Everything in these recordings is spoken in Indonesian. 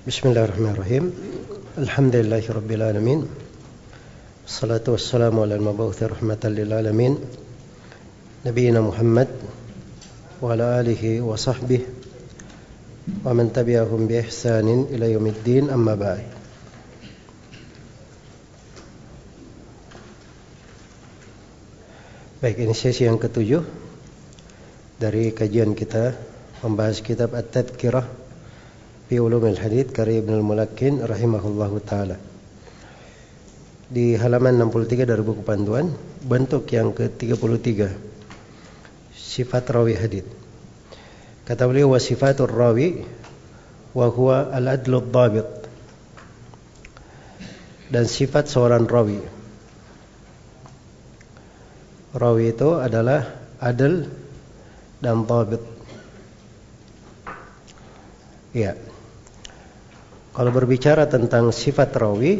بسم الله الرحمن الرحيم. الحمد لله رب العالمين. الصلاة والسلام على المبعوث رحمة للعالمين. نبينا محمد وعلى آله وصحبه ومن تبعهم بإحسان إلى يوم الدين. أما بعد. Baik, ini sesi yang ketujuh dari kajian kita membahas kitab At-Tadkirah fi Ulumil Hadith karya Ibnu Al-Mulakkin rahimahullahu taala. Di halaman 63 dari buku panduan, bentuk yang ke-33. Sifat rawi hadith. Kata beliau wa sifatur rawi wa huwa al-adlu dhabit. Dan sifat seorang rawi Rawi itu adalah adil dan tabit. Ya. Kalau berbicara tentang sifat rawi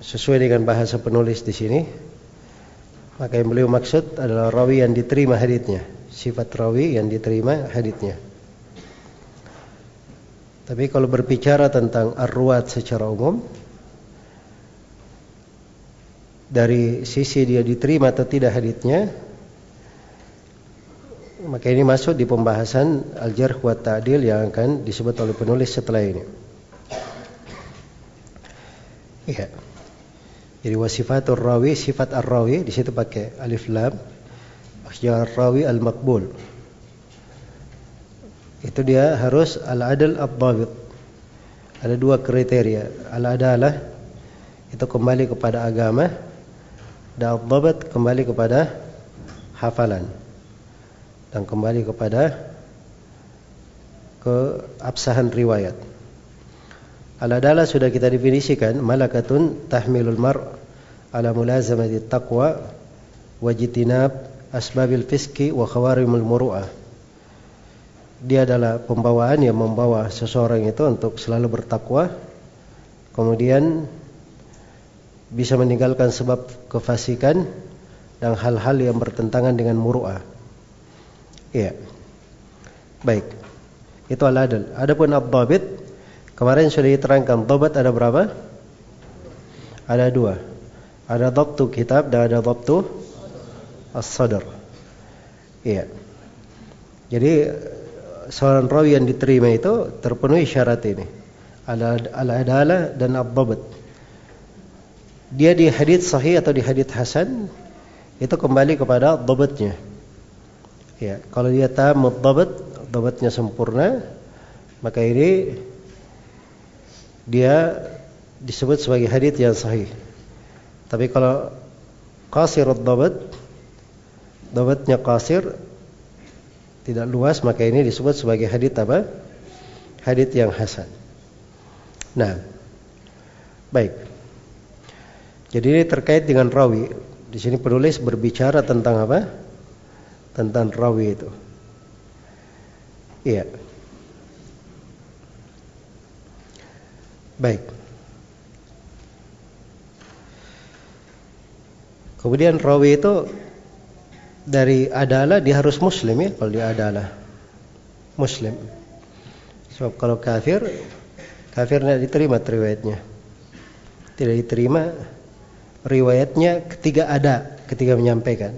sesuai dengan bahasa penulis di sini, maka yang beliau maksud adalah rawi yang diterima haditnya, sifat rawi yang diterima haditnya. Tapi kalau berbicara tentang arwat secara umum, dari sisi dia diterima atau tidak haditnya maka ini masuk di pembahasan al-jarh wa ta'dil yang akan disebut oleh penulis setelah ini. Iya. Jadi wasifatur rawi, sifat ar-rawi di situ pakai alif lam. Maksudnya rawi al-maqbul. Itu dia harus al-adl ad-dhabit. Ada dua kriteria. Al-adalah itu kembali kepada agama dan dhabat kembali kepada hafalan dan kembali kepada keabsahan riwayat. Al-adalah sudah kita definisikan malakatun tahmilul mar ala mulazamati taqwa wajitinab asbabil fiski wa khawarimul muru'ah. Dia adalah pembawaan yang membawa seseorang itu untuk selalu bertakwa kemudian bisa meninggalkan sebab kefasikan dan hal-hal yang bertentangan dengan muru'ah. Iya. Baik. Itu al-adl. Adapun ad-dhabit kemarin sudah diterangkan dhabat ada berapa? Ada dua. Ada dhabtu kitab dan ada dhabtu as-sadr. Iya. Jadi seorang rawi yang diterima itu terpenuhi syarat ini. Al-adalah dan ad-dhabt dia di hadits sahih atau di hadits hasan itu kembali kepada dhabatnya. Ya, kalau dia tam dhabat, dhabatnya sempurna, maka ini dia disebut sebagai hadits yang sahih. Tapi kalau qasir dhabat, dhabatnya qasir tidak luas, maka ini disebut sebagai hadits apa? Hadits yang hasan. Nah, baik. Jadi ini terkait dengan rawi. Di sini penulis berbicara tentang apa? Tentang rawi itu. Iya. Baik. Kemudian rawi itu dari adalah dia harus muslim ya kalau dia adalah muslim. Sebab kalau kafir kafir tidak diterima riwayatnya. Tidak diterima riwayatnya ketika ada ketika menyampaikan.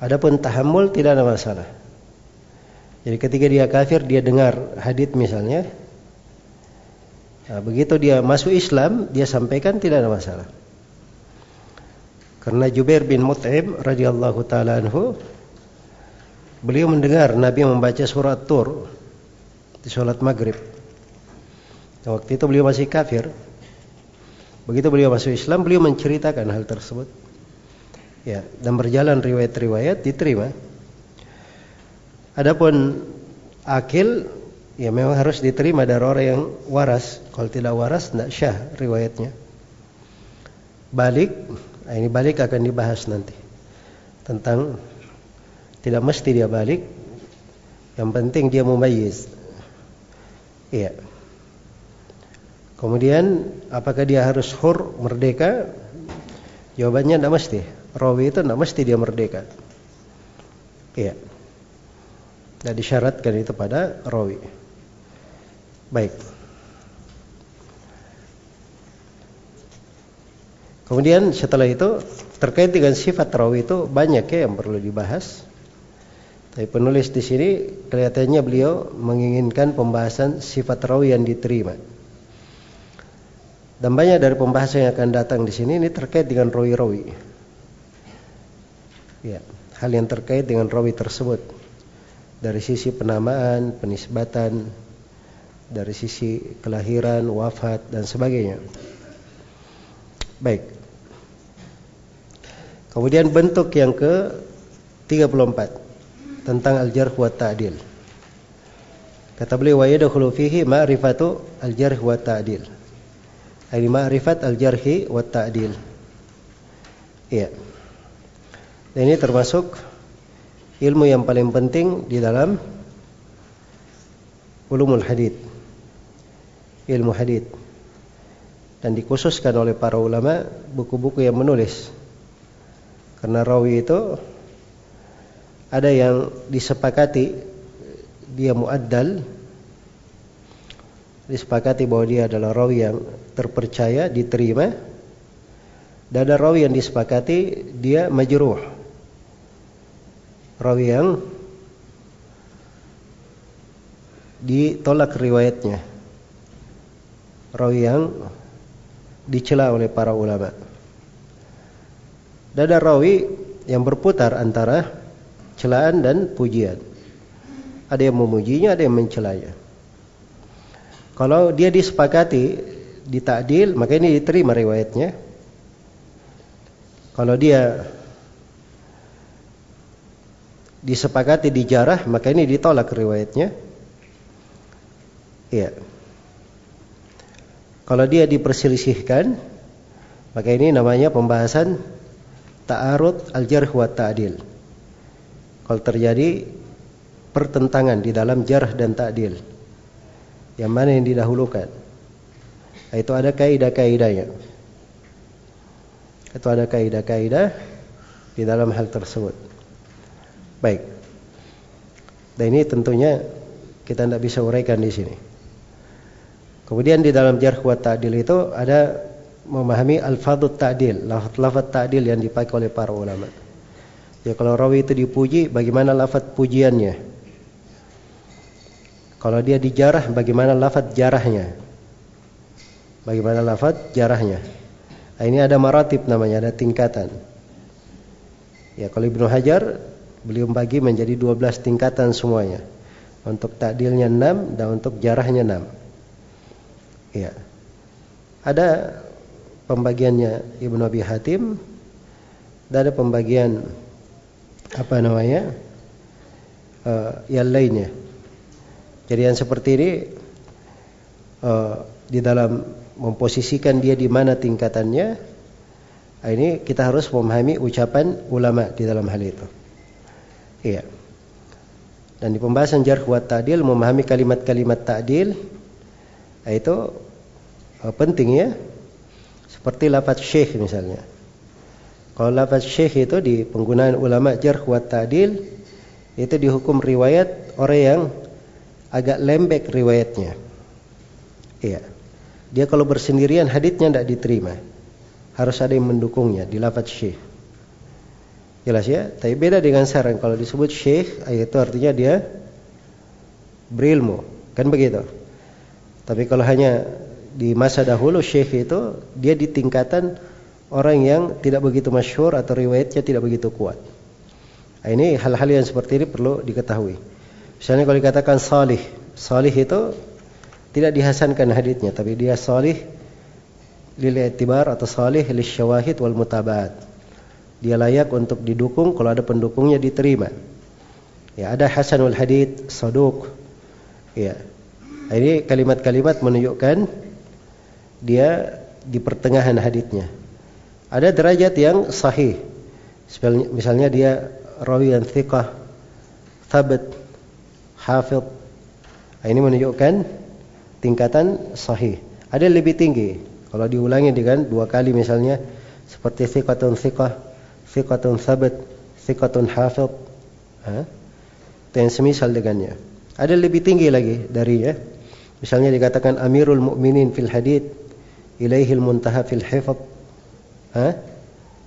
Adapun tahammul tidak ada masalah. Jadi ketika dia kafir dia dengar hadith misalnya. Nah, begitu dia masuk Islam dia sampaikan tidak ada masalah. Karena Jubair bin Mut'im radhiyallahu taala anhu beliau mendengar Nabi membaca surat Tur di sholat maghrib. Nah, waktu itu beliau masih kafir. Begitu beliau masuk Islam, beliau menceritakan hal tersebut. Ya, dan berjalan riwayat-riwayat diterima. Adapun akil ya memang harus diterima dari orang yang waras. Kalau tidak waras tidak syah riwayatnya. Balik, nah ini balik akan dibahas nanti. Tentang tidak mesti dia balik. Yang penting dia mumayyiz. Iya. Kemudian apakah dia harus hur merdeka? Jawabannya tidak mesti. Rawi itu tidak mesti dia merdeka. Iya. Dan disyaratkan itu pada rawi. Baik. Kemudian setelah itu terkait dengan sifat rawi itu banyak ya yang perlu dibahas. Tapi penulis di sini kelihatannya beliau menginginkan pembahasan sifat rawi yang diterima. Dan banyak dari pembahasan yang akan datang di sini ini terkait dengan rawi-rawi. Ya, hal yang terkait dengan rawi tersebut dari sisi penamaan, penisbatan, dari sisi kelahiran, wafat dan sebagainya. Baik. Kemudian bentuk yang ke 34 tentang al-jarh wa ta'dil. Kata beliau wa yadkhulu fihi ma'rifatu al-jarh wa ta'dil. Ma'rifat al-jarhi wa ta'dil. Iya. Dan ini termasuk ilmu yang paling penting di dalam ulumul hadith. Ilmu hadith. Dan dikhususkan oleh para ulama buku-buku yang menulis karena rawi itu ada yang disepakati dia muaddal disepakati bahwa dia adalah rawi yang terpercaya, diterima dan ada rawi yang disepakati dia majruh rawi yang ditolak riwayatnya rawi yang dicela oleh para ulama Dada rawi yang berputar antara celaan dan pujian. Ada yang memujinya, ada yang mencelanya. Kalau dia disepakati ditakdil, maka ini diterima riwayatnya. Kalau dia disepakati dijarah, maka ini ditolak riwayatnya. Iya. Kalau dia diperselisihkan, maka ini namanya pembahasan ta'arud al-jarh wa ta'dil. Kalau terjadi pertentangan di dalam jarh dan ta'dil. Yang mana yang didahulukan? Itu ada kaidah-kaidahnya. Itu ada kaidah-kaidah di dalam hal tersebut. Baik. Dan ini tentunya kita tidak bisa uraikan di sini. Kemudian di dalam jarh wa ta'dil itu ada memahami al-fadhut ta'dil, lafaz ta'dil yang dipakai oleh para ulama. Ya kalau rawi itu dipuji, bagaimana lafaz pujiannya? Kalau dia dijarah, bagaimana lafaz jarahnya? Bagaimana lafaz jarahnya? Nah, ini ada maratib namanya, ada tingkatan. Ya kalau Ibnu Hajar beliau bagi menjadi 12 tingkatan semuanya. Untuk takdilnya 6 dan untuk jarahnya 6. Ya. Ada pembagiannya Ibnu Abi Hatim dan ada pembagian apa namanya uh, yang lainnya. Jadi yang seperti ini uh, di dalam memposisikan dia di mana tingkatannya, ini kita harus memahami ucapan ulama di dalam hal itu. Iya. Dan di pembahasan jarh wa ta'dil memahami kalimat-kalimat ta'dil itu uh, penting ya seperti lafaz syekh misalnya. Kalau lafaz syekh itu di penggunaan ulama jarh wa ta'dil itu dihukum riwayat orang yang agak lembek riwayatnya. Iya. Dia kalau bersendirian haditnya tidak diterima. Harus ada yang mendukungnya di lafaz syekh. Jelas ya? Tapi beda dengan sarang kalau disebut syekh itu artinya dia berilmu. Kan begitu. Tapi kalau hanya di masa dahulu syekh itu dia di tingkatan orang yang tidak begitu masyhur atau riwayatnya tidak begitu kuat. Nah, ini hal-hal yang seperti ini perlu diketahui. Misalnya kalau dikatakan salih, salih itu tidak dihasankan haditnya, tapi dia salih lil atau salih lil syawahid wal mutabaat. Dia layak untuk didukung kalau ada pendukungnya diterima. Ya, ada hasanul hadith, saduk. Ya. Ini kalimat-kalimat menunjukkan dia di pertengahan haditnya. Ada derajat yang sahih. Misalnya dia rawi yang thiqah, thabat, hafid. Nah, ini menunjukkan tingkatan sahih. Ada yang lebih tinggi. Kalau diulangi dengan dua kali misalnya seperti thiqatun thiqah, thiqatun thabat, thiqatun hafid. Ha? Yang semisal dengannya. Ada lebih tinggi lagi dari ya. Misalnya dikatakan Amirul Mukminin fil hadid, ilaihil muntaha fil hifd. Hah?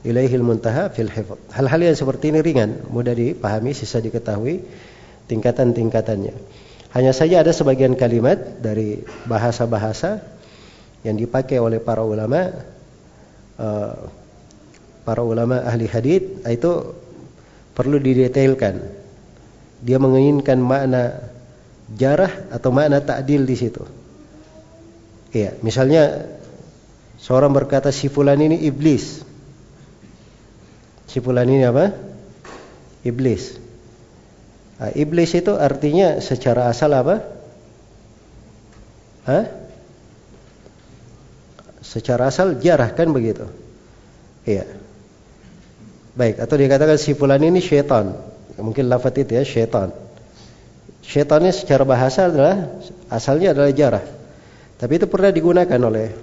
Ilaihil muntaha fil hifd. Hal-hal yang seperti ini ringan, mudah dipahami, sisa diketahui tingkatan-tingkatannya. Hanya saja ada sebagian kalimat dari bahasa-bahasa yang dipakai oleh para ulama uh, para ulama ahli hadith itu perlu didetailkan. Dia menginginkan makna jarah atau makna takdil di situ. Iya, misalnya seorang berkata si fulan ini iblis. Si fulan ini apa? Iblis. Nah, iblis itu artinya secara asal apa? Hah? Secara asal jarah kan begitu. Iya. Baik, atau dikatakan si fulan ini syaitan. Mungkin lafaz itu ya, syaitan. Syaitannya secara bahasa adalah asalnya adalah jarah. Tapi itu pernah digunakan oleh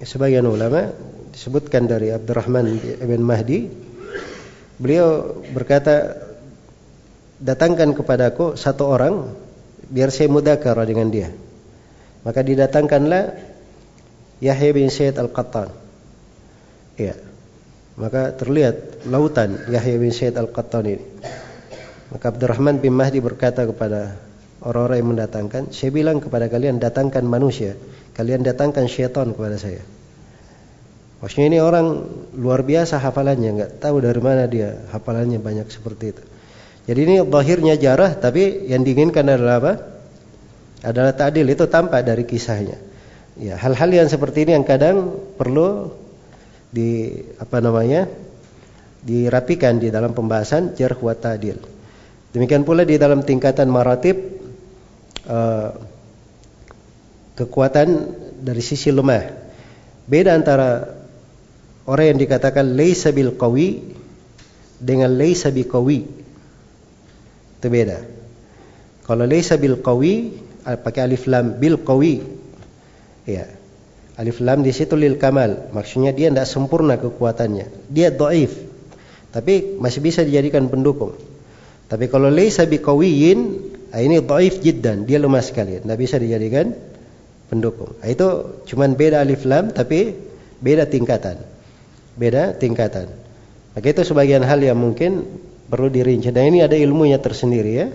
sebagian ulama disebutkan dari Abdurrahman ibn Mahdi. Beliau berkata, datangkan kepadaku satu orang biar saya mudakar dengan dia. Maka didatangkanlah Yahya bin Said Al-Qattan. Ya. Maka terlihat lautan Yahya bin Said Al-Qattan ini. Maka Abdurrahman bin Mahdi berkata kepada orang-orang yang mendatangkan, saya bilang kepada kalian datangkan manusia, kalian datangkan syaitan kepada saya. Maksudnya ini orang luar biasa hafalannya, nggak tahu dari mana dia hafalannya banyak seperti itu. Jadi ini lahirnya jarah, tapi yang diinginkan adalah apa? Adalah ta'dil itu tampak dari kisahnya. Ya, hal-hal yang seperti ini yang kadang perlu di apa namanya? dirapikan di dalam pembahasan jarh wa ta'dil. Demikian pula di dalam tingkatan maratib uh, kekuatan dari sisi lemah. Beda antara orang yang dikatakan laisa bil qawi dengan laisa bi qawi. Itu beda. Kalau laisa bil qawi pakai alif lam bil qawi. Ya. Alif lam di situ lil kamal. Maksudnya dia tidak sempurna kekuatannya. Dia dhaif. Tapi masih bisa dijadikan pendukung. Tapi kalau laisa biqawiyin, ah, ini dhaif jiddan, dia lemah sekali, tidak bisa dijadikan pendukung. Ah, itu cuman beda alif lam tapi beda tingkatan. Beda tingkatan. Maka itu sebagian hal yang mungkin perlu dirinci. Dan ini ada ilmunya tersendiri ya.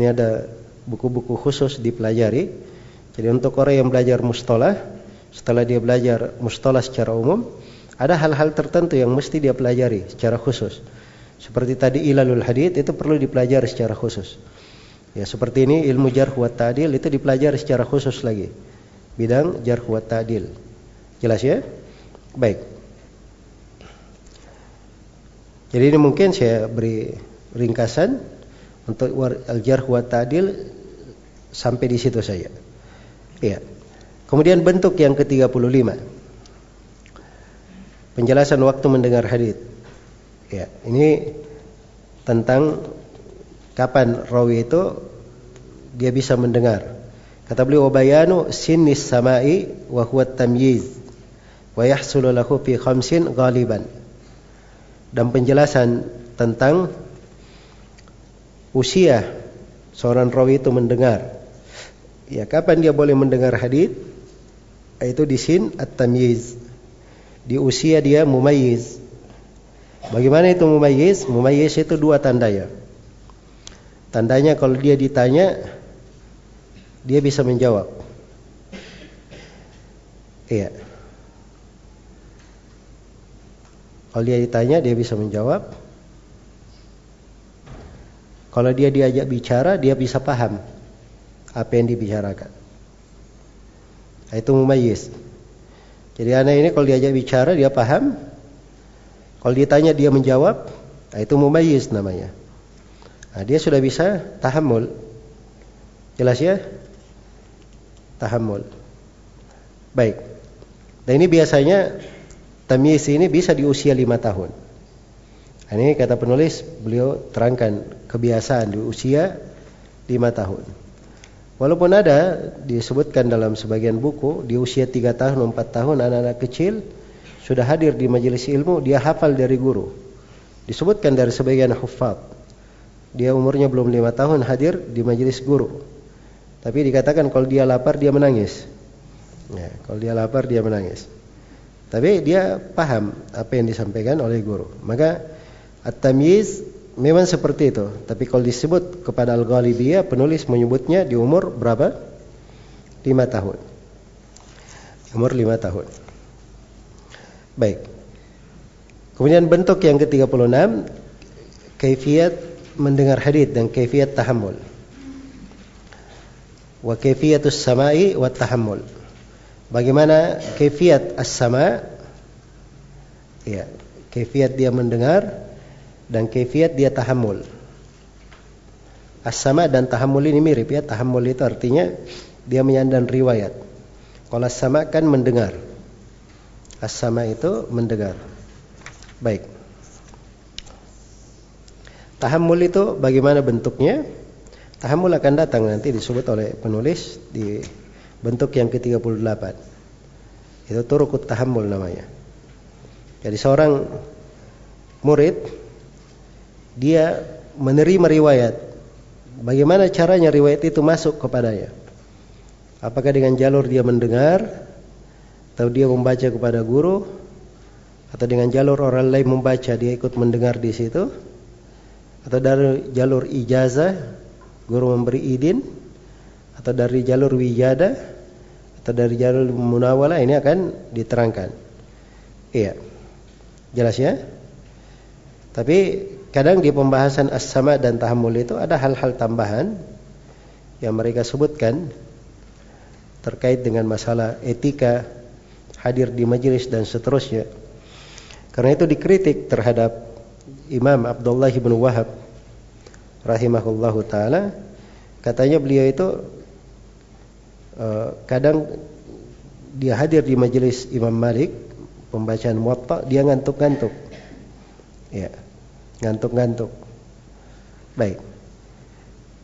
Ini ada buku-buku khusus dipelajari. Jadi untuk orang yang belajar mustalah, setelah dia belajar mustalah secara umum, ada hal-hal tertentu yang mesti dia pelajari secara khusus. Seperti tadi ilalul hadith itu perlu dipelajari secara khusus. Ya, seperti ini ilmu jarh wa ta'dil itu dipelajari secara khusus lagi. Bidang jarh wa ta'dil. Jelas ya? Baik. Jadi ini mungkin saya beri ringkasan untuk al-jarh wa ta'dil sampai di situ saja. Iya. Kemudian bentuk yang ke-35. Penjelasan waktu mendengar hadis. Ya, ini tentang kapan rawi itu dia bisa mendengar. Kata beliau bayanu sinnis samai wa huwa tamyiz wa yahsulu lahu fi khamsin ghaliban. Dan penjelasan tentang usia seorang rawi itu mendengar. Ya, kapan dia boleh mendengar hadis? Itu di sin at-tamyiz. Di usia dia mumayyiz Bagaimana itu mumayyiz? Mumayyiz itu dua tanda ya. Tandanya kalau dia ditanya dia bisa menjawab. Iya. Kalau dia ditanya dia bisa menjawab. Kalau dia diajak bicara dia bisa paham apa yang dibicarakan. Itu mumayyiz. Jadi anak ini kalau diajak bicara dia paham, kalau ditanya dia menjawab, nah itu mumayyiz namanya. Nah, dia sudah bisa tahammul. Jelas ya? Tahammul. Baik. Dan ini biasanya tamyiz ini bisa di usia lima tahun. Nah, ini kata penulis, beliau terangkan kebiasaan di usia lima tahun. Walaupun ada disebutkan dalam sebagian buku di usia tiga tahun, empat tahun anak-anak kecil sudah hadir di majelis ilmu, dia hafal dari guru. Disebutkan dari sebagian hufad. Dia umurnya belum lima tahun hadir di majelis guru. Tapi dikatakan kalau dia lapar dia menangis. Ya, kalau dia lapar dia menangis. Tapi dia paham apa yang disampaikan oleh guru. Maka at-tamyiz memang seperti itu. Tapi kalau disebut kepada al-ghalibiyah penulis menyebutnya di umur berapa? 5 tahun. Umur 5 tahun. Baik. Kemudian bentuk yang ke-36 kaifiat mendengar hadis dan kaifiat tahammul. Wa kaifiatus sama'i wa tahammul. Bagaimana kaifiat as-sama? Ya, kaifiat dia mendengar dan kaifiat dia tahammul. As-sama dan tahammul ini mirip ya. Tahammul itu artinya dia menyandang riwayat. Kalau as-sama kan mendengar. As-sama itu mendengar. Baik. Tahammul itu bagaimana bentuknya? Tahammul akan datang nanti disebut oleh penulis di bentuk yang ke-38. Itu turukut tahammul namanya. Jadi seorang murid dia menerima riwayat. Bagaimana caranya riwayat itu masuk kepadanya? Apakah dengan jalur dia mendengar atau dia membaca kepada guru atau dengan jalur orang lain membaca dia ikut mendengar di situ atau dari jalur ijazah guru memberi izin atau dari jalur wijada atau dari jalur munawala ini akan diterangkan. Iya. Jelas ya? Tapi kadang di pembahasan as-sama dan tahammul itu ada hal-hal tambahan yang mereka sebutkan terkait dengan masalah etika hadir di majelis dan seterusnya. Karena itu dikritik terhadap Imam Abdullah bin Wahab rahimahullahu taala katanya beliau itu uh, kadang dia hadir di majelis Imam Malik pembacaan Muwatta dia ngantuk-ngantuk. Ya ngantuk-ngantuk. Baik.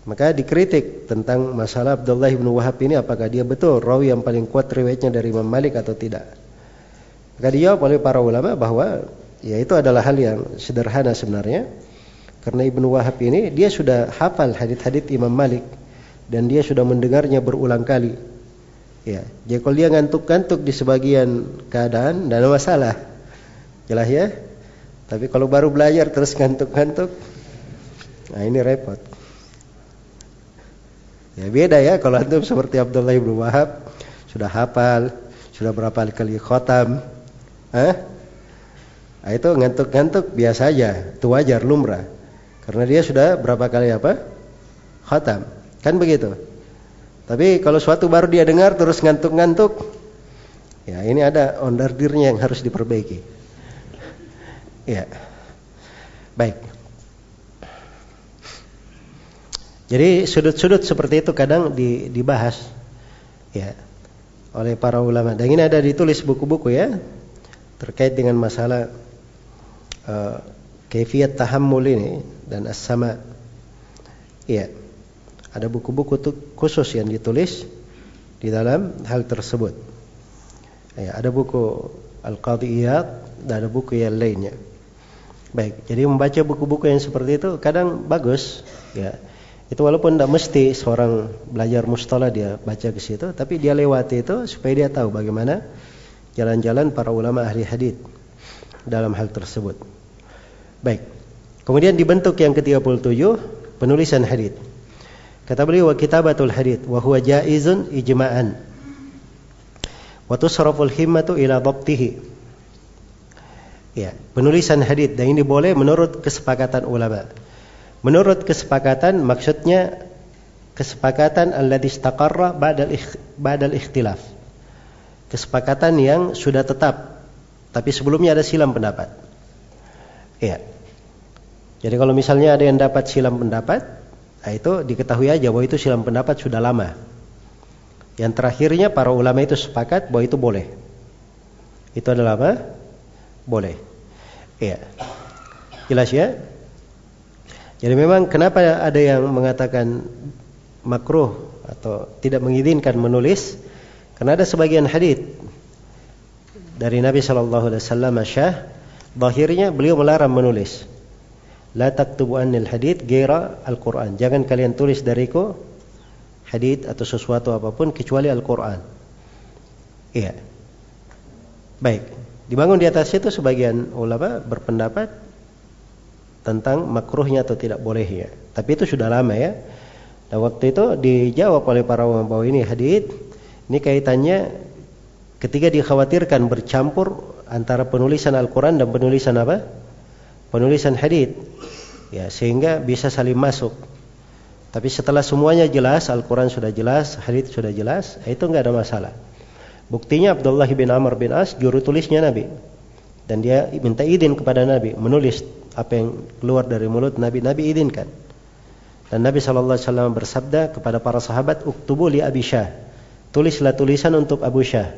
Maka dikritik tentang masalah Abdullah bin Wahab ini apakah dia betul rawi yang paling kuat riwayatnya dari Imam Malik atau tidak. Maka dijawab oleh para ulama bahwa ya itu adalah hal yang sederhana sebenarnya. Karena Ibnu Wahab ini dia sudah hafal hadits-hadits Imam Malik dan dia sudah mendengarnya berulang kali. Ya, jadi kalau dia ngantuk-ngantuk di sebagian keadaan, ada masalah. Jelas ya? Tapi kalau baru belajar terus ngantuk-ngantuk, nah ini repot. Ya beda ya kalau antum seperti Abdullah bin Wahab sudah hafal, sudah berapa kali khotam, eh? Nah, itu ngantuk-ngantuk biasa aja, itu wajar lumrah. Karena dia sudah berapa kali apa? Khotam. Kan begitu. Tapi kalau suatu baru dia dengar terus ngantuk-ngantuk, ya ini ada ondardirnya yang harus diperbaiki. Ya. Baik. Jadi sudut-sudut seperti itu kadang dibahas ya oleh para ulama. Dan ini ada ditulis buku-buku ya terkait dengan masalah uh, kaifiat tahammul ini dan as-sama. Iya. Ada buku-buku khusus yang ditulis di dalam hal tersebut. Ya, ada buku Al-Qadiyat dan ada buku yang lainnya. Baik, jadi membaca buku-buku yang seperti itu kadang bagus, ya. Itu walaupun tidak mesti seorang belajar mustalah dia baca ke situ, tapi dia lewati itu supaya dia tahu bagaimana jalan-jalan para ulama ahli hadis dalam hal tersebut. Baik. Kemudian dibentuk yang ke-37 penulisan hadis. Kata beliau wa kitabatul hadis wa huwa jaizun ijma'an. Wa tusraful himmatu ila dhabtihi Ya, penulisan hadis dan ini boleh menurut kesepakatan ulama. Menurut kesepakatan maksudnya kesepakatan alladhi istaqarra ba'dal ba'dal ikhtilaf. Kesepakatan yang sudah tetap tapi sebelumnya ada silam pendapat. Ya. Jadi kalau misalnya ada yang dapat silam pendapat, nah itu diketahui aja bahwa itu silam pendapat sudah lama. Yang terakhirnya para ulama itu sepakat bahwa itu boleh. Itu adalah apa? boleh. Iya. Jelas ya? Jadi memang kenapa ada yang mengatakan makruh atau tidak mengizinkan menulis? Karena ada sebagian hadis dari Nabi Shallallahu Alaihi Wasallam Syah, bahirnya beliau melarang menulis. La taktubu anil hadith gira al-Quran. Jangan kalian tulis dariku hadith atau sesuatu apa pun kecuali Al-Quran. Iya. Baik. Dibangun di atas itu sebagian ulama berpendapat tentang makruhnya atau tidak bolehnya. Tapi itu sudah lama ya. Dan waktu itu dijawab oleh para ulama bahwa ini hadith ini kaitannya ketika dikhawatirkan bercampur antara penulisan Al-Quran dan penulisan apa? Penulisan hadith. Ya, sehingga bisa saling masuk. Tapi setelah semuanya jelas, Al-Quran sudah jelas, hadith sudah jelas, itu nggak ada masalah. Buktinya Abdullah bin Amr bin As juru tulisnya Nabi. Dan dia minta izin kepada Nabi menulis apa yang keluar dari mulut Nabi. Nabi izinkan. Dan Nabi SAW bersabda kepada para sahabat, Uktubu li Abi Syah. Tulislah tulisan untuk Abu Syah.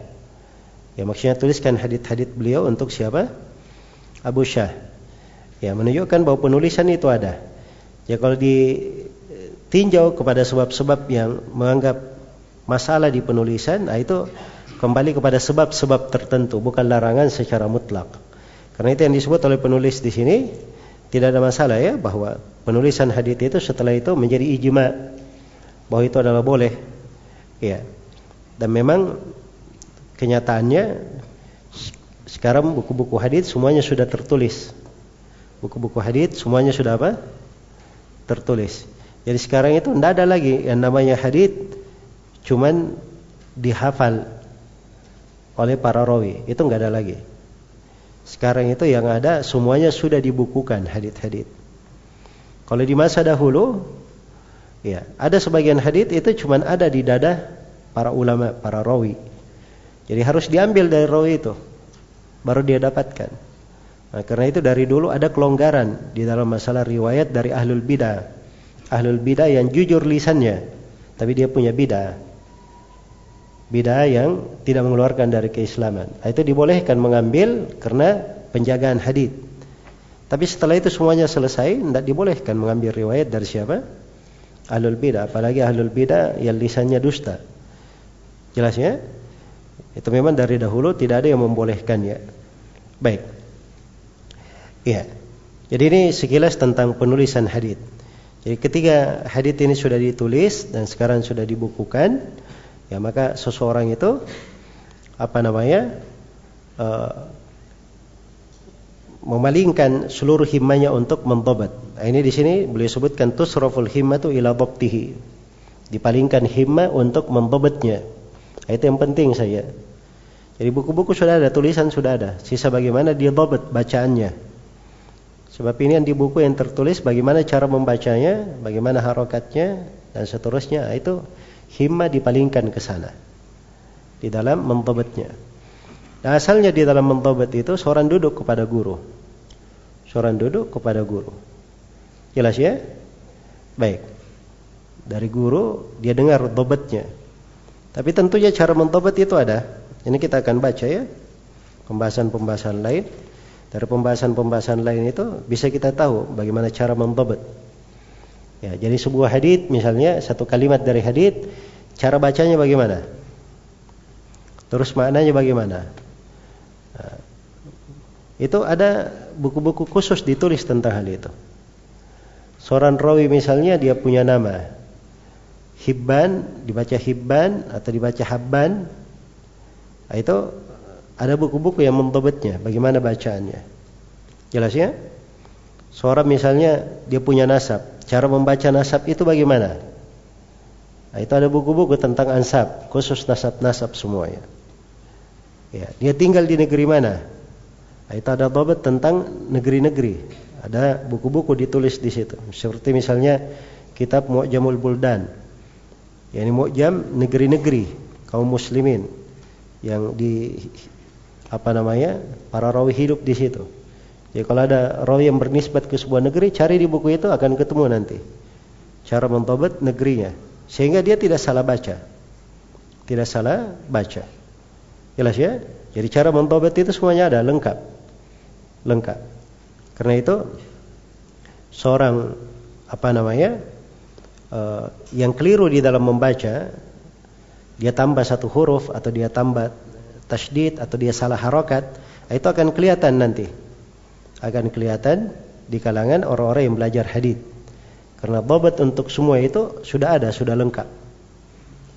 Ya maksudnya tuliskan hadith-hadith beliau untuk siapa? Abu Syah. Ya menunjukkan bahwa penulisan itu ada. Ya kalau di tinjau kepada sebab-sebab yang menganggap masalah di penulisan, nah itu kembali kepada sebab-sebab tertentu, bukan larangan secara mutlak. Karena itu yang disebut oleh penulis di sini tidak ada masalah ya bahwa penulisan hadis itu setelah itu menjadi ijma bahwa itu adalah boleh. Ya. Dan memang kenyataannya sekarang buku-buku hadis semuanya sudah tertulis. Buku-buku hadis semuanya sudah apa? Tertulis. Jadi sekarang itu tidak ada lagi yang namanya hadith cuman dihafal oleh para rawi. Itu nggak ada lagi. Sekarang itu yang ada semuanya sudah dibukukan hadith-hadith. Kalau di masa dahulu ya, ada sebagian hadith itu cuman ada di dada para ulama, para rawi. Jadi harus diambil dari rawi itu baru dia dapatkan. Nah, karena itu dari dulu ada kelonggaran di dalam masalah riwayat dari ahlul bidah ahlul bidah yang jujur lisannya tapi dia punya bidah bidah yang tidak mengeluarkan dari keislaman. Nah, itu dibolehkan mengambil karena penjagaan hadith. Tapi setelah itu semuanya selesai tidak dibolehkan mengambil riwayat dari siapa? Ahlul bidah. Apalagi ahlul bidah yang lisannya dusta. Jelas ya? Itu memang dari dahulu tidak ada yang membolehkannya. Baik. Iya. Jadi ini sekilas tentang penulisan hadith. Jadi ketika hadis ini sudah ditulis dan sekarang sudah dibukukan, ya maka seseorang itu apa namanya uh, memalingkan seluruh himmanya untuk mentobat. Nah, ini di sini beliau sebutkan tusraful himmatu ila dhabtihi. Dipalingkan himma untuk mentobatnya. Nah, itu yang penting saya. Jadi buku-buku sudah ada, tulisan sudah ada. Sisa bagaimana dia dhabat bacaannya. Sebab ini yang di buku yang tertulis bagaimana cara membacanya, bagaimana harokatnya dan seterusnya. Nah, itu himma dipalingkan ke sana. Di dalam mentobatnya. Nah, asalnya di dalam mentobat itu seorang duduk kepada guru. Seorang duduk kepada guru. Jelas ya? Baik. Dari guru dia dengar tobatnya. Tapi tentunya cara mentobat itu ada. Ini kita akan baca ya. Pembahasan-pembahasan lain. Dari pembahasan-pembahasan lain itu bisa kita tahu bagaimana cara membabat. Ya, jadi sebuah hadith misalnya satu kalimat dari hadith cara bacanya bagaimana? Terus maknanya bagaimana? Nah, itu ada buku-buku khusus ditulis tentang hal itu. Seorang rawi misalnya dia punya nama Hibban, dibaca Hibban atau dibaca Habban. Nah, itu ada buku-buku yang membabatnya, bagaimana bacaannya. Jelas ya? Seorang misalnya dia punya nasab, cara membaca nasab itu bagaimana? Nah, itu ada buku-buku tentang ansab, khusus nasab-nasab semuanya. Ya, dia tinggal di negeri mana? Nah, itu ada babat tentang negeri-negeri. Ada buku-buku ditulis di situ. Seperti misalnya kitab Mu'jamul Buldan. Ya, ini Mu'jam negeri-negeri kaum muslimin yang di apa namanya para rawi hidup di situ. Jadi kalau ada rawi yang bernisbat ke sebuah negeri, cari di buku itu akan ketemu nanti cara mentobat negerinya, sehingga dia tidak salah baca, tidak salah baca. Jelas ya? Jadi cara mentobat itu semuanya ada lengkap, lengkap. Karena itu seorang apa namanya uh, yang keliru di dalam membaca, dia tambah satu huruf atau dia tambah tasdid atau dia salah harokat, itu akan kelihatan nanti. Akan kelihatan di kalangan orang-orang yang belajar hadith. Karena babat untuk semua itu sudah ada, sudah lengkap.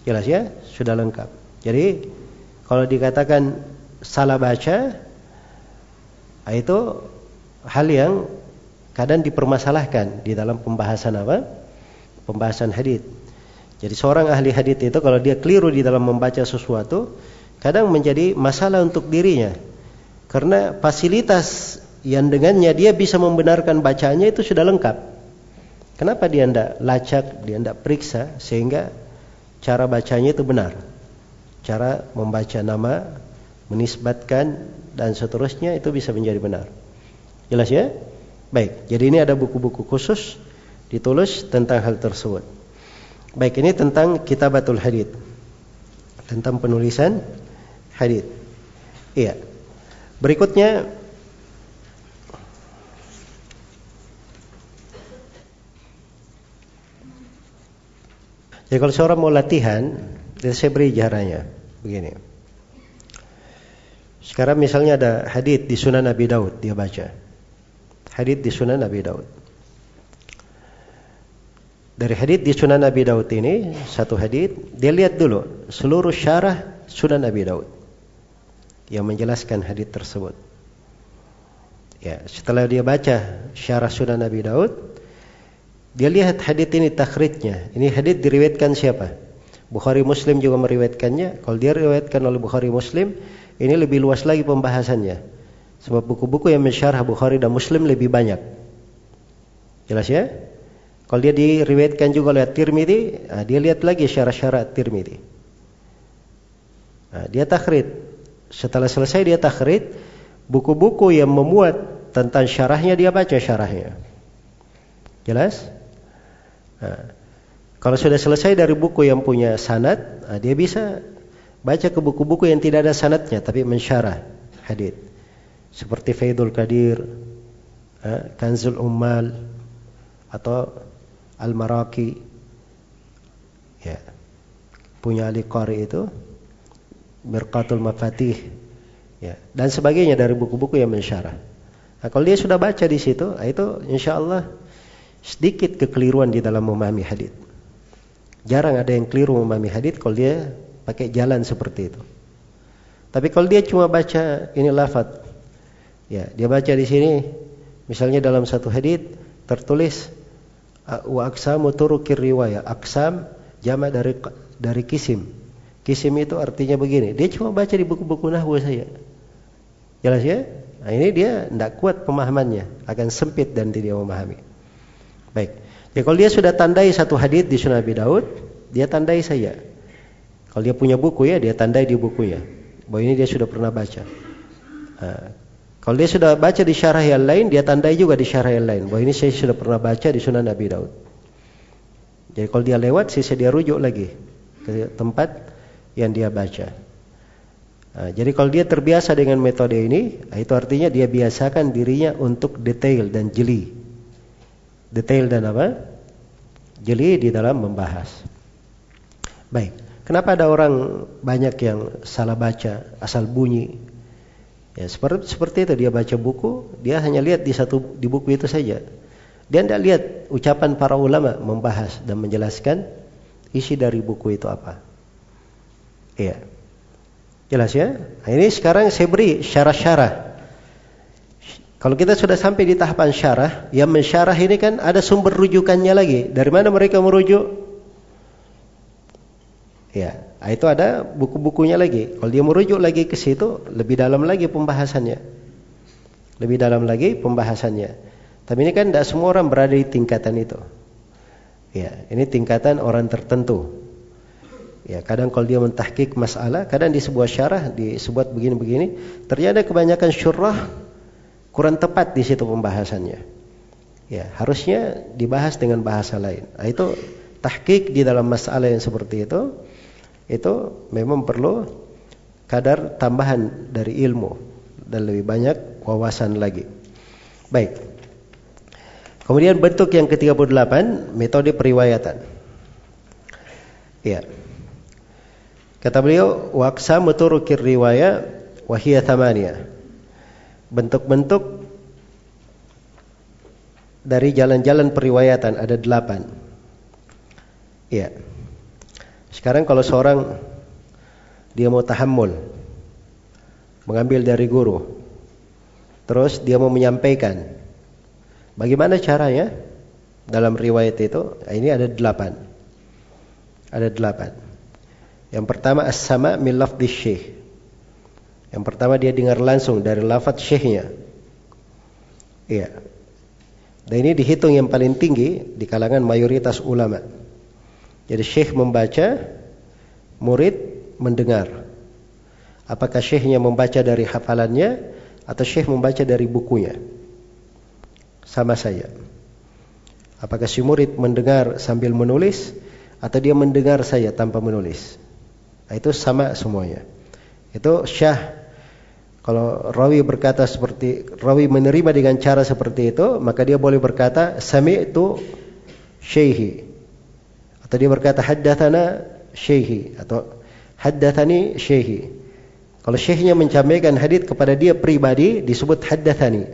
Jelas ya? Sudah lengkap. Jadi kalau dikatakan salah baca itu hal yang kadang dipermasalahkan di dalam pembahasan apa? Pembahasan hadis. Jadi seorang ahli hadis itu kalau dia keliru di dalam membaca sesuatu, kadang menjadi masalah untuk dirinya. Karena fasilitas yang dengannya dia bisa membenarkan bacanya itu sudah lengkap. Kenapa dia tidak lacak, dia tidak periksa sehingga cara bacanya itu benar. Cara membaca nama, menisbatkan dan seterusnya itu bisa menjadi benar. Jelas ya? Baik, jadi ini ada buku-buku khusus ditulis tentang hal tersebut. Baik, ini tentang kitabatul hadith. Tentang penulisan hadith. Iya. Berikutnya Jadi kalau seorang mau latihan, saya beri caranya. Begini. Sekarang misalnya ada hadith di Sunan Nabi Daud dia baca. Hadith di Sunan Nabi Daud. Dari hadith di Sunan Nabi Daud ini satu hadith dia lihat dulu seluruh syarah Sunan Nabi Daud yang menjelaskan hadith tersebut. Ya, setelah dia baca syarah Sunan Nabi Daud, dia lihat hadith ini takhrijnya. Ini hadith diriwayatkan siapa? Bukhari Muslim juga meriwayatkannya. Kalau dia riwayatkan oleh Bukhari Muslim, ini lebih luas lagi pembahasannya. Sebab buku-buku yang mensyarah Bukhari dan Muslim lebih banyak. Jelas ya? Kalau dia diriwayatkan juga oleh Tirmidzi, nah dia lihat lagi syarah-syarah Tirmidzi. Nah, dia takhrid. Setelah selesai dia takhrid, buku-buku yang memuat tentang syarahnya dia baca syarahnya. Jelas? Nah, kalau sudah selesai dari buku yang punya sanad, nah dia bisa baca ke buku-buku yang tidak ada sanatnya tapi mensyarah hadis seperti Faidul Qadir, eh, Kanzul Ummal atau Al-Maraki ya. Punya Ali Qari itu Mirqatul Mafatih. Ya. Dan sebagainya dari buku-buku yang mensyarah. Nah, kalau dia sudah baca di situ, itu insya Allah sedikit kekeliruan di dalam memahami hadis. Jarang ada yang keliru memahami hadis kalau dia pakai jalan seperti itu. Tapi kalau dia cuma baca ini lafaz, ya dia baca di sini, misalnya dalam satu hadis tertulis wa aksamu turukir riwayah. Aksam jama dari dari kisim. Kisim itu artinya begini. Dia cuma baca di buku-buku nahwu saja. Jelas ya? Nah, ini dia tidak kuat pemahamannya, akan sempit dan tidak memahami. Baik. Ya kalau dia sudah tandai satu hadis di Sunan Abi Daud, dia tandai saja. Kalau dia punya buku ya, dia tandai di bukunya. Bahwa ini dia sudah pernah baca. Nah, kalau dia sudah baca di syarah yang lain, dia tandai juga di syarah yang lain. Bahwa ini saya sudah pernah baca di Sunan Nabi Daud. Jadi kalau dia lewat, sisa dia rujuk lagi ke tempat yang dia baca. Nah, jadi kalau dia terbiasa dengan metode ini, itu artinya dia biasakan dirinya untuk detail dan jeli. Detail dan apa? Jeli di dalam membahas. Baik. Kenapa ada orang banyak yang salah baca, asal bunyi? Ya, seperti seperti itu dia baca buku, dia hanya lihat di satu di buku itu saja. Dia tidak lihat ucapan para ulama membahas dan menjelaskan isi dari buku itu apa. Iya. Jelas ya? Nah, ini sekarang saya beri syarah-syarah. Kalau kita sudah sampai di tahapan syarah, yang mensyarah ini kan ada sumber rujukannya lagi. Dari mana mereka merujuk? Ya, nah, itu ada buku-bukunya lagi. Kalau dia merujuk lagi ke situ, lebih dalam lagi pembahasannya. Lebih dalam lagi pembahasannya. Tapi ini kan tidak semua orang berada di tingkatan itu. Ya, ini tingkatan orang tertentu. Ya, kadang kalau dia mentahkik masalah, kadang di sebuah syarah disebut begini-begini, ternyata kebanyakan syurah kurang tepat di situ pembahasannya. Ya, harusnya dibahas dengan bahasa lain. Nah, itu tahkik di dalam masalah yang seperti itu itu memang perlu kadar tambahan dari ilmu dan lebih banyak wawasan lagi. Baik. Kemudian bentuk yang ke-38 metode periwayatan. Ya. Kata beliau waksa muturukir riwayah wahiyah thamania. Bentuk-bentuk dari jalan-jalan periwayatan ada delapan. Ya. Sekarang kalau seorang dia mau tahammul mengambil dari guru terus dia mau menyampaikan bagaimana caranya dalam riwayat itu ini ada delapan ada delapan yang pertama as-sama min lafdhi syekh yang pertama dia dengar langsung dari lafaz syekhnya iya dan ini dihitung yang paling tinggi di kalangan mayoritas ulama jadi syekh membaca, murid mendengar. Apakah syekhnya membaca dari hafalannya atau syekh membaca dari bukunya? Sama saja. Apakah si murid mendengar sambil menulis atau dia mendengar saja tanpa menulis? Nah, itu sama semuanya. Itu syah kalau rawi berkata seperti rawi menerima dengan cara seperti itu, maka dia boleh berkata sami itu syekhi atau dia berkata haddathana syekhi atau haddathani syekhi. Kalau syekhnya menyampaikan hadis kepada dia pribadi disebut haddathani.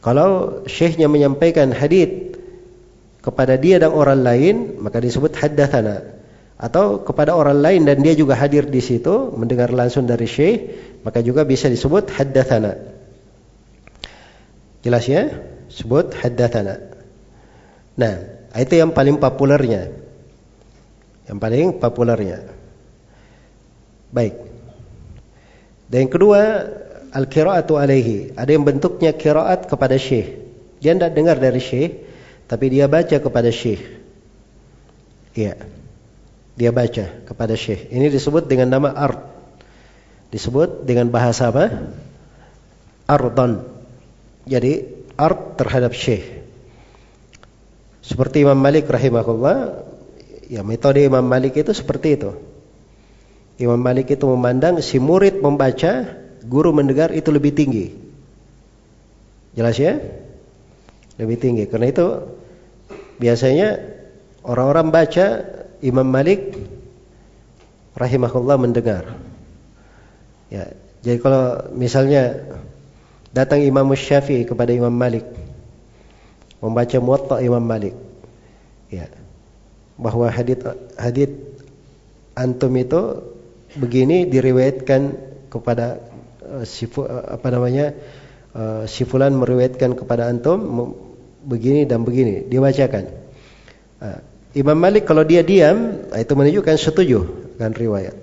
Kalau syekhnya menyampaikan hadis kepada dia dan orang lain maka disebut haddathana. Atau kepada orang lain dan dia juga hadir di situ mendengar langsung dari syekh maka juga bisa disebut haddathana. Jelas ya? Sebut haddathana. Nah, itu yang paling populernya. Yang paling populernya. Baik. Dan yang kedua, al-qira'atu alaihi. Ada yang bentuknya qira'at kepada syekh. Dia tidak dengar dari syekh, tapi dia baca kepada syekh. Iya. Dia baca kepada syekh. Ini disebut dengan nama art. Disebut dengan bahasa apa? Ardon. Jadi art terhadap syekh. Seperti Imam Malik rahimahullah, ya metode Imam Malik itu seperti itu. Imam Malik itu memandang si murid membaca, guru mendengar itu lebih tinggi. Jelas ya? Lebih tinggi. Karena itu biasanya orang-orang baca Imam Malik rahimahullah mendengar. Ya, jadi kalau misalnya datang Imam Syafi'i kepada Imam Malik, membaca Muwatta Imam Malik. Ya. Bahwa hadis antum itu begini diriwayatkan kepada uh, apa namanya? Uh, si fulan meriwayatkan kepada antum begini dan begini dibacakan. Uh, Imam Malik kalau dia diam itu menunjukkan setuju dengan riwayat.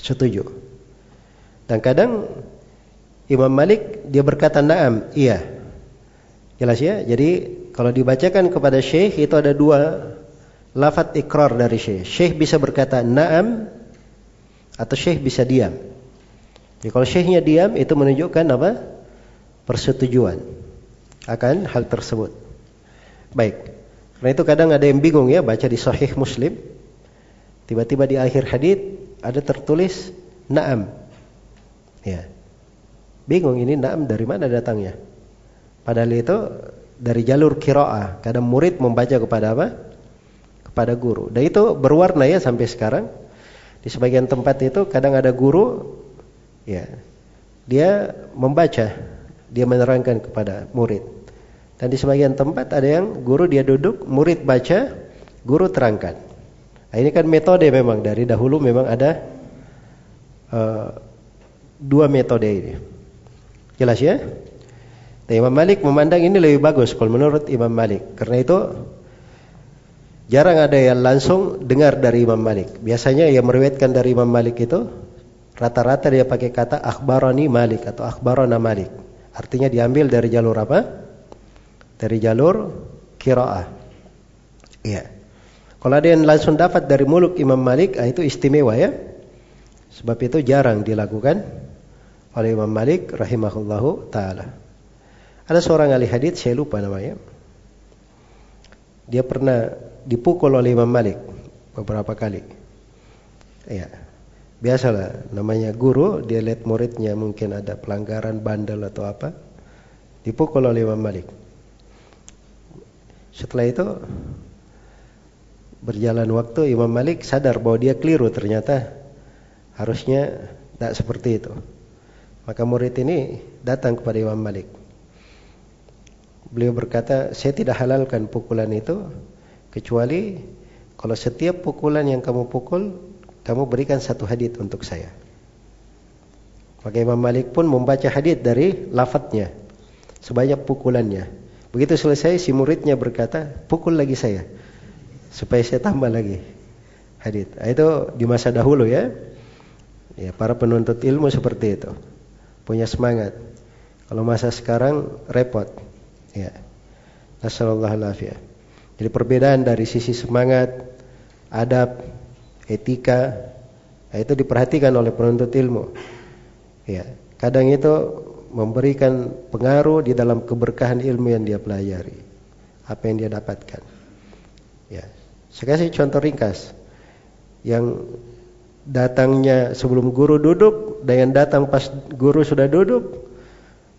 Setuju. Dan kadang Imam Malik dia berkata na'am, iya. Jelas ya? Jadi kalau dibacakan kepada syekh itu ada dua lafat ikrar dari syekh. Syekh bisa berkata na'am atau syekh bisa diam. Jadi kalau syekhnya diam itu menunjukkan apa? Persetujuan akan hal tersebut. Baik. Karena itu kadang ada yang bingung ya baca di sahih Muslim. Tiba-tiba di akhir hadis ada tertulis na'am. Ya. Bingung ini na'am dari mana datangnya? Padahal itu dari jalur kiroah. Kadang murid membaca kepada apa? Kepada guru. Dan itu berwarna ya sampai sekarang. Di sebagian tempat itu kadang ada guru, ya, dia membaca, dia menerangkan kepada murid. Dan di sebagian tempat ada yang guru dia duduk, murid baca, guru terangkan. Nah, ini kan metode memang dari dahulu memang ada uh, dua metode ini. Jelas ya? Dan Imam Malik memandang ini lebih bagus kalau menurut Imam Malik. Karena itu jarang ada yang langsung dengar dari Imam Malik. Biasanya yang meriwayatkan dari Imam Malik itu rata-rata dia pakai kata akhbarani Malik atau akhbarana Malik. Artinya diambil dari jalur apa? Dari jalur kiraah. Iya. Kalau ada yang langsung dapat dari mulut Imam Malik, ah, itu istimewa ya. Sebab itu jarang dilakukan oleh Imam Malik rahimahullahu taala. Ada seorang ahli hadis, saya lupa namanya. Dia pernah dipukul oleh Imam Malik beberapa kali. Ya. Biasalah namanya guru, dia lihat muridnya mungkin ada pelanggaran bandel atau apa. Dipukul oleh Imam Malik. Setelah itu berjalan waktu Imam Malik sadar bahwa dia keliru ternyata harusnya tidak seperti itu. Maka murid ini datang kepada Imam Malik. Beliau berkata, saya tidak halalkan pukulan itu kecuali Kalau setiap pukulan yang kamu pukul, kamu berikan satu hadith untuk saya. Maka Imam Malik pun membaca hadith dari lafadznya sebanyak pukulannya. Begitu selesai si muridnya berkata, pukul lagi saya supaya saya tambah lagi hadith. Nah, itu di masa dahulu ya. Ya, para penuntut ilmu seperti itu. Punya semangat. Kalau masa sekarang repot. Ya. Nasallallahu Jadi perbedaan dari sisi semangat, adab, etika, nah itu diperhatikan oleh penuntut ilmu. Ya, kadang itu memberikan pengaruh di dalam keberkahan ilmu yang dia pelajari, apa yang dia dapatkan. Ya, saya kasih contoh ringkas yang datangnya sebelum guru duduk dan yang datang pas guru sudah duduk,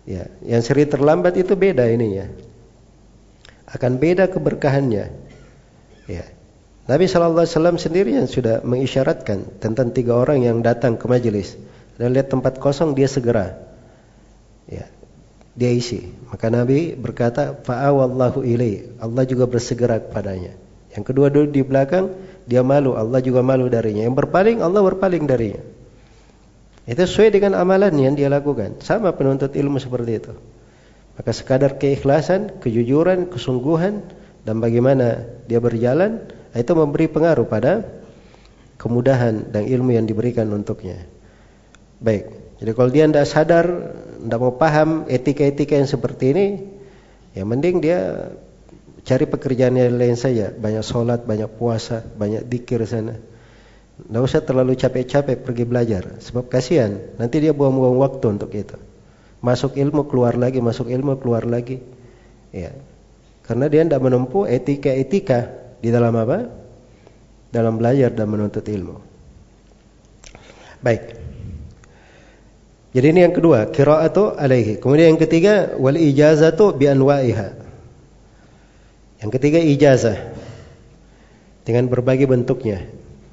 ya, yang sering terlambat itu beda ininya. Akan beda keberkahannya. Ya. Nabi Shallallahu Alaihi Wasallam sendiri yang sudah mengisyaratkan tentang tiga orang yang datang ke majelis dan lihat tempat kosong dia segera ya. Dia isi maka Nabi berkata fa'awallahu ilai. Allah juga bersegera kepadanya. Yang kedua duduk di belakang dia malu. Allah juga malu darinya. Yang berpaling Allah berpaling darinya. Itu sesuai dengan amalan yang dia lakukan. Sama penuntut ilmu seperti itu. Maka sekadar keikhlasan kejujuran kesungguhan dan bagaimana dia berjalan itu memberi pengaruh pada kemudahan dan ilmu yang diberikan untuknya. Baik. Jadi kalau dia tidak sadar, tidak mau paham etika-etika yang seperti ini, ya mending dia cari pekerjaan yang lain saja. Banyak sholat, banyak puasa, banyak dikir sana. Tidak usah terlalu capek-capek pergi belajar. Sebab kasihan, nanti dia buang-buang waktu untuk itu. Masuk ilmu keluar lagi, masuk ilmu keluar lagi. Ya. Karena dia tidak menempuh etika-etika di dalam apa? Dalam belajar dan menuntut ilmu. Baik. Jadi ini yang kedua, qiraatu alaihi. Kemudian yang ketiga, wal ijazatu bi anwa'iha. Yang ketiga ijazah dengan berbagai bentuknya.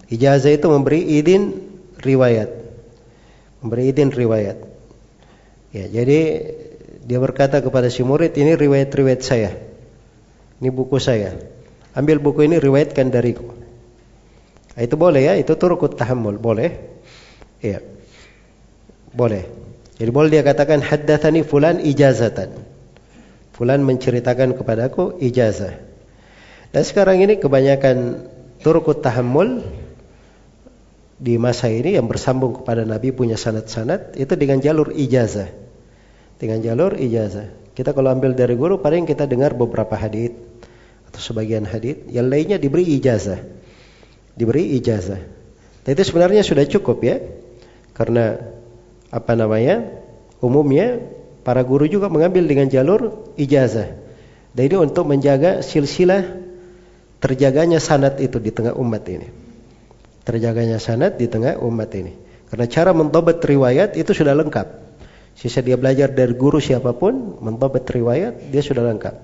Ijazah itu memberi izin riwayat. Memberi izin riwayat. Ya, jadi dia berkata kepada si murid, ini riwayat-riwayat saya. Ini buku saya. Ambil buku ini riwayatkan dariku. Nah, itu boleh ya, itu turukut tahammul, boleh. Iya. Boleh. Jadi boleh dia katakan haddatsani fulan ijazatan. Fulan menceritakan kepadaku ijazah. Dan sekarang ini kebanyakan turkut tahammul di masa ini yang bersambung kepada Nabi punya sanad-sanad itu dengan jalur ijazah. Dengan jalur ijazah. Kita kalau ambil dari guru paling kita dengar beberapa hadis atau sebagian hadis, yang lainnya diberi ijazah. Diberi ijazah. Dan itu sebenarnya sudah cukup ya. Karena apa namanya umumnya para guru juga mengambil dengan jalur ijazah. Dan ini untuk menjaga silsilah terjaganya sanat itu di tengah umat ini. Terjaganya sanat di tengah umat ini. Karena cara mentobat riwayat itu sudah lengkap. Sisa dia belajar dari guru siapa pun mentobat riwayat dia sudah lengkap.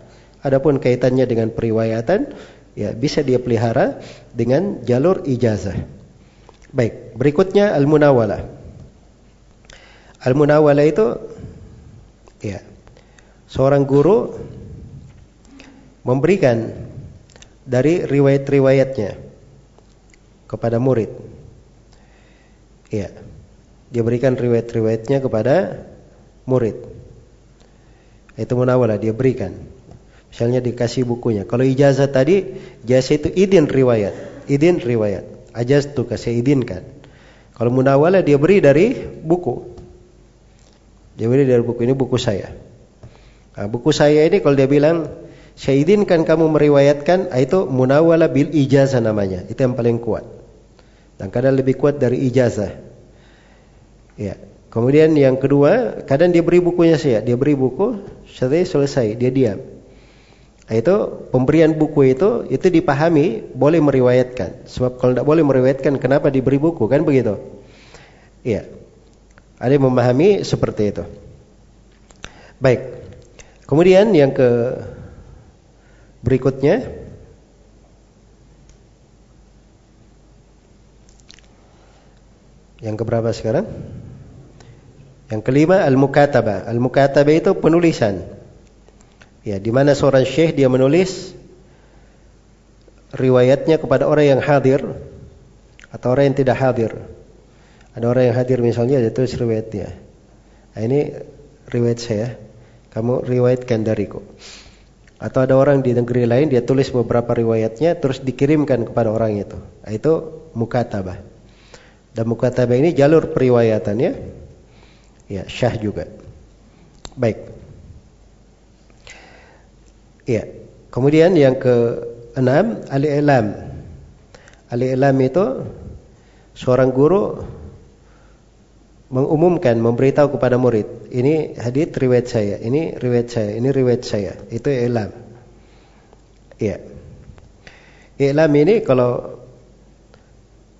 Adapun kaitannya dengan periwayatan ya bisa dia pelihara dengan jalur ijazah. Baik berikutnya al-munawalah Al-Munawala itu ya seorang guru memberikan dari riwayat-riwayatnya kepada murid. Ya. Dia berikan riwayat-riwayatnya kepada murid. Itu munawala dia berikan. Misalnya dikasih bukunya. Kalau ijazah tadi, ijazah itu idin riwayat. Idin riwayat. Ajaz itu kasih idinkan. Kalau munawala dia beri dari buku. Dia beri dari buku ini buku saya. Nah, buku saya ini kalau dia bilang saya izinkan kamu meriwayatkan ah, itu munawala bil ijazah namanya. Itu yang paling kuat. Dan kadang lebih kuat dari ijazah. Ya. Kemudian yang kedua, kadang dia beri bukunya saya, dia beri buku, setelah selesai, dia diam. Nah, itu pemberian buku itu itu dipahami boleh meriwayatkan. Sebab kalau tidak boleh meriwayatkan, kenapa diberi buku kan begitu? Iya. Ada yang memahami seperti itu. Baik. Kemudian yang ke berikutnya Yang keberapa sekarang? Yang kelima al-mukatabah. Al-mukatabah itu penulisan. Ya, di mana seorang syekh dia menulis riwayatnya kepada orang yang hadir atau orang yang tidak hadir. Ada orang yang hadir misalnya itu riwayatnya. Nah, ini riwayat saya. Kamu riwayatkan dariku. Atau ada orang di negeri lain dia tulis beberapa riwayatnya terus dikirimkan kepada orang itu. Nah, itu mukatabah. Dan mukatabah ini jalur periwayatannya ya syah juga. Baik. Ya. Kemudian yang ke enam al-i'lam. Al-i'lam itu seorang guru mengumumkan, memberitahu kepada murid, ini hadis riwayat saya, ini riwayat saya, ini riwayat saya. Itu i'lam. Iya. I'lam ini kalau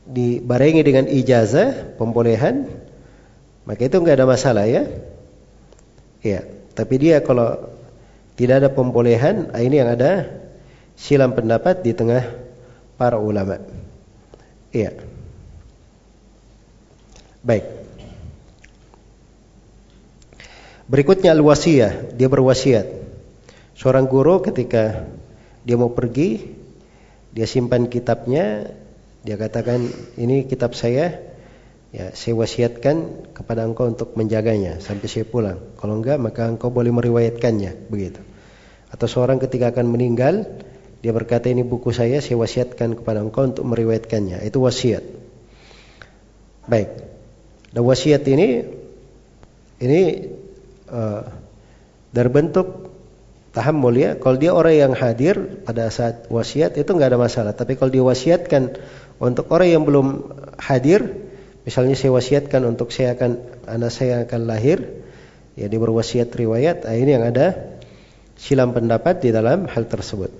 dibarengi dengan ijazah, pembolehan, maka itu enggak ada masalah ya. Iya. Tapi dia kalau tidak ada pembolehan, ah, ini yang ada silam pendapat di tengah para ulama. Iya. Baik. Berikutnya al-wasiyah, dia berwasiat. Seorang guru ketika dia mau pergi, dia simpan kitabnya, dia katakan, "Ini kitab saya, ya saya wasiatkan kepada engkau untuk menjaganya sampai saya pulang. Kalau enggak, maka engkau boleh meriwayatkannya." Begitu. Atau seorang ketika akan meninggal, dia berkata, "Ini buku saya, saya wasiatkan kepada engkau untuk meriwayatkannya." Itu wasiat. Baik. Dan wasiat ini ini uh, dari bentuk tahammul ya. Kalau dia orang yang hadir pada saat wasiat itu nggak ada masalah. Tapi kalau diwasiatkan untuk orang yang belum hadir, misalnya saya wasiatkan untuk saya akan anak saya akan lahir, ya dia berwasiat riwayat, nah ini yang ada silam pendapat di dalam hal tersebut.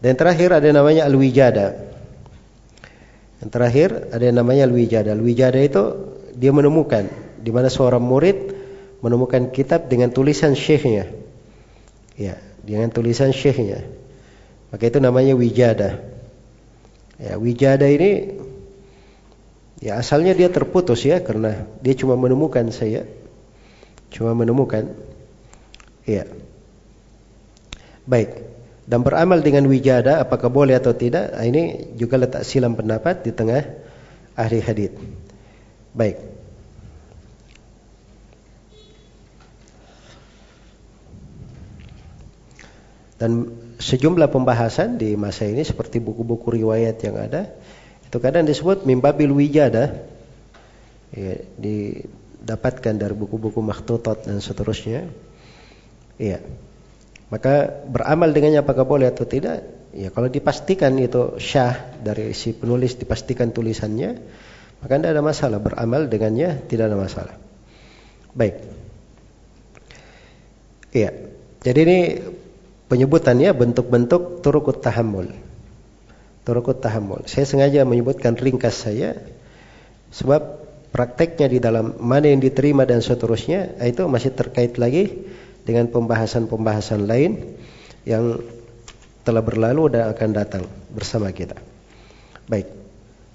Dan terakhir ada yang namanya al-wijada. Yang terakhir ada yang namanya al-wijada. Al-wijada itu dia menemukan di mana seorang murid menemukan kitab dengan tulisan syekhnya. Ya, dengan tulisan syekhnya. Maka itu namanya wijada. Ya, wijada ini ya asalnya dia terputus ya karena dia cuma menemukan saya. Cuma menemukan. Ya. Baik. Dan beramal dengan wijada apakah boleh atau tidak? Ini juga letak silam pendapat di tengah ahli hadis. Baik. Dan sejumlah pembahasan di masa ini seperti buku-buku riwayat yang ada itu kadang disebut mimbabil wijada ya, didapatkan dari buku-buku makhtutat dan seterusnya. Iya. Maka beramal dengannya apakah boleh atau tidak? Ya kalau dipastikan itu syah dari si penulis dipastikan tulisannya, maka tidak ada masalah beramal dengannya tidak ada masalah. Baik. Iya. Jadi ini penyebutannya bentuk-bentuk turukut tahammul. Turukut tahammul. Saya sengaja menyebutkan ringkas saya sebab prakteknya di dalam mana yang diterima dan seterusnya itu masih terkait lagi dengan pembahasan-pembahasan lain yang telah berlalu dan akan datang bersama kita. Baik.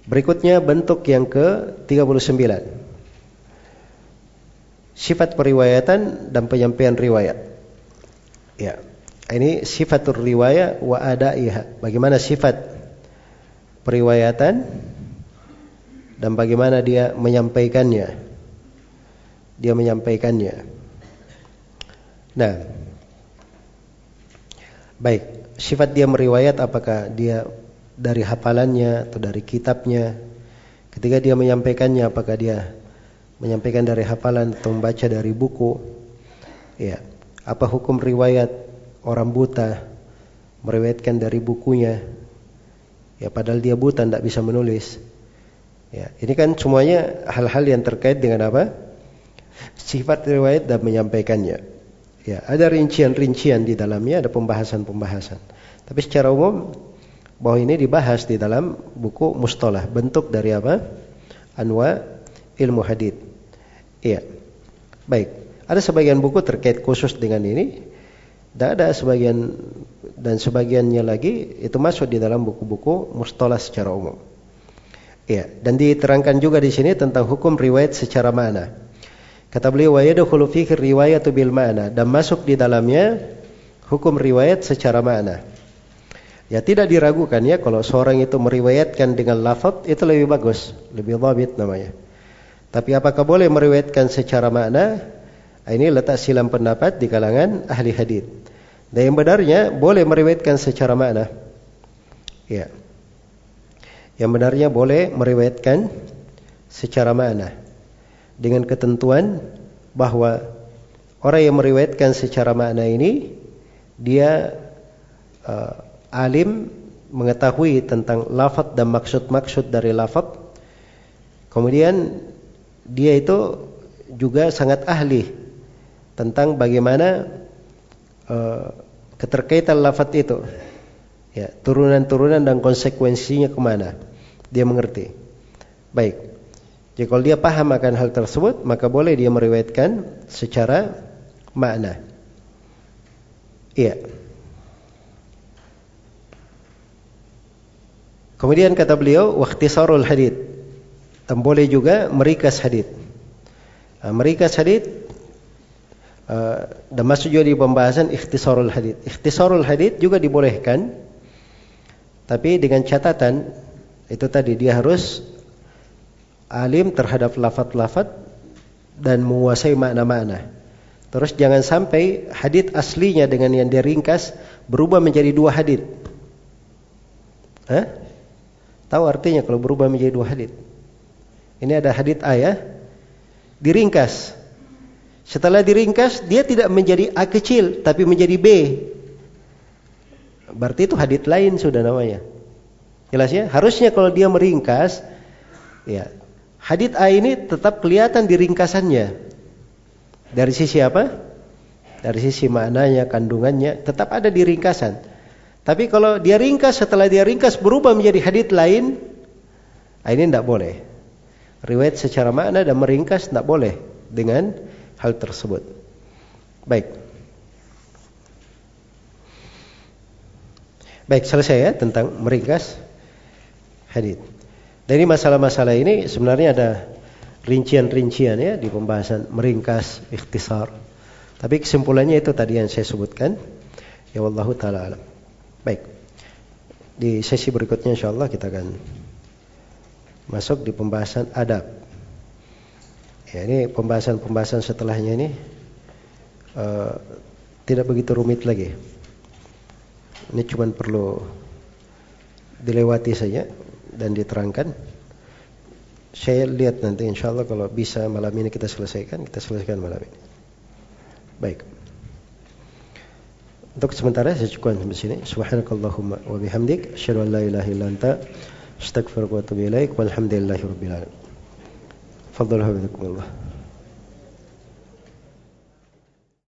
Berikutnya bentuk yang ke-39. Sifat periwayatan dan penyampaian riwayat. Ya. Ini sifatul riwayat wa adaiha. Bagaimana sifat periwayatan dan bagaimana dia menyampaikannya. Dia menyampaikannya. Nah, baik. Sifat dia meriwayat apakah dia dari hafalannya atau dari kitabnya? Ketika dia menyampaikannya apakah dia menyampaikan dari hafalan atau membaca dari buku? Ya. Apa hukum riwayat orang buta meriwayatkan dari bukunya. Ya padahal dia buta tidak bisa menulis. Ya ini kan semuanya hal-hal yang terkait dengan apa? Sifat riwayat dan menyampaikannya. Ya ada rincian-rincian di dalamnya ada pembahasan-pembahasan. Tapi secara umum bahwa ini dibahas di dalam buku mustalah bentuk dari apa? Anwa ilmu hadith iya. Baik. Ada sebagian buku terkait khusus dengan ini tidak ada sebagian dan sebagiannya lagi itu masuk di dalam buku-buku mustalah secara umum. Ya, dan diterangkan juga di sini tentang hukum riwayat secara mana. Kata beliau wa yadkhulu fihi riwayatu bil ma'na dan masuk di dalamnya hukum riwayat secara mana. Ya tidak diragukan ya kalau seorang itu meriwayatkan dengan lafaz itu lebih bagus, lebih dhabit namanya. Tapi apakah boleh meriwayatkan secara makna? Ah, ini letak silam pendapat di kalangan ahli hadis. Dan yang benarnya boleh meriwayatkan secara makna. Ya. Yang benarnya boleh meriwayatkan secara makna dengan ketentuan bahwa orang yang meriwayatkan secara makna ini dia uh, alim mengetahui tentang lafaz dan maksud-maksud dari lafaz. Kemudian dia itu juga sangat ahli tentang bagaimana uh, keterkaitan lafaz itu. Ya, turunan-turunan dan konsekuensinya ke mana. Dia mengerti. Baik. Jadi kalau dia paham akan hal tersebut, maka boleh dia meriwayatkan secara makna. Iya. Kemudian kata beliau, waktisarul hadith. Dan boleh juga merikas hadith. Uh, merikas uh, dan masuk juga di pembahasan ikhtisarul hadith. Ikhtisarul hadith juga dibolehkan. Tapi dengan catatan itu tadi dia harus alim terhadap lafat-lafat dan menguasai makna-makna. Terus jangan sampai hadith aslinya dengan yang dia ringkas berubah menjadi dua hadith. Hah? Tahu artinya kalau berubah menjadi dua hadit. Ini ada hadit A ya. Diringkas. Setelah diringkas, dia tidak menjadi A kecil, tapi menjadi B. Berarti itu hadit lain sudah namanya. Jelas ya? Harusnya kalau dia meringkas, ya, hadit A ini tetap kelihatan di ringkasannya. Dari sisi apa? Dari sisi maknanya, kandungannya, tetap ada di ringkasan. Tapi kalau dia ringkas, setelah dia ringkas berubah menjadi hadith lain, ini tidak boleh. Riwayat secara makna dan meringkas tidak boleh dengan hal tersebut. Baik. Baik, selesai ya tentang meringkas hadith. Dan ini masalah-masalah ini sebenarnya ada rincian-rincian ya di pembahasan meringkas, ikhtisar. Tapi kesimpulannya itu tadi yang saya sebutkan. Ya wallahu taala alam. Baik. Di sesi berikutnya insya Allah kita akan masuk di pembahasan adab. Ya, ini pembahasan-pembahasan setelahnya ini uh, tidak begitu rumit lagi. Ini cuma perlu dilewati saja dan diterangkan. Saya lihat nanti insya Allah kalau bisa malam ini kita selesaikan, kita selesaikan malam ini. Baik. Untuk sementara saya cukupkan sampai sini. Subhanakallahumma wa bihamdik asyhadu an la ilaha illa anta تفضلوا حفظكم الله.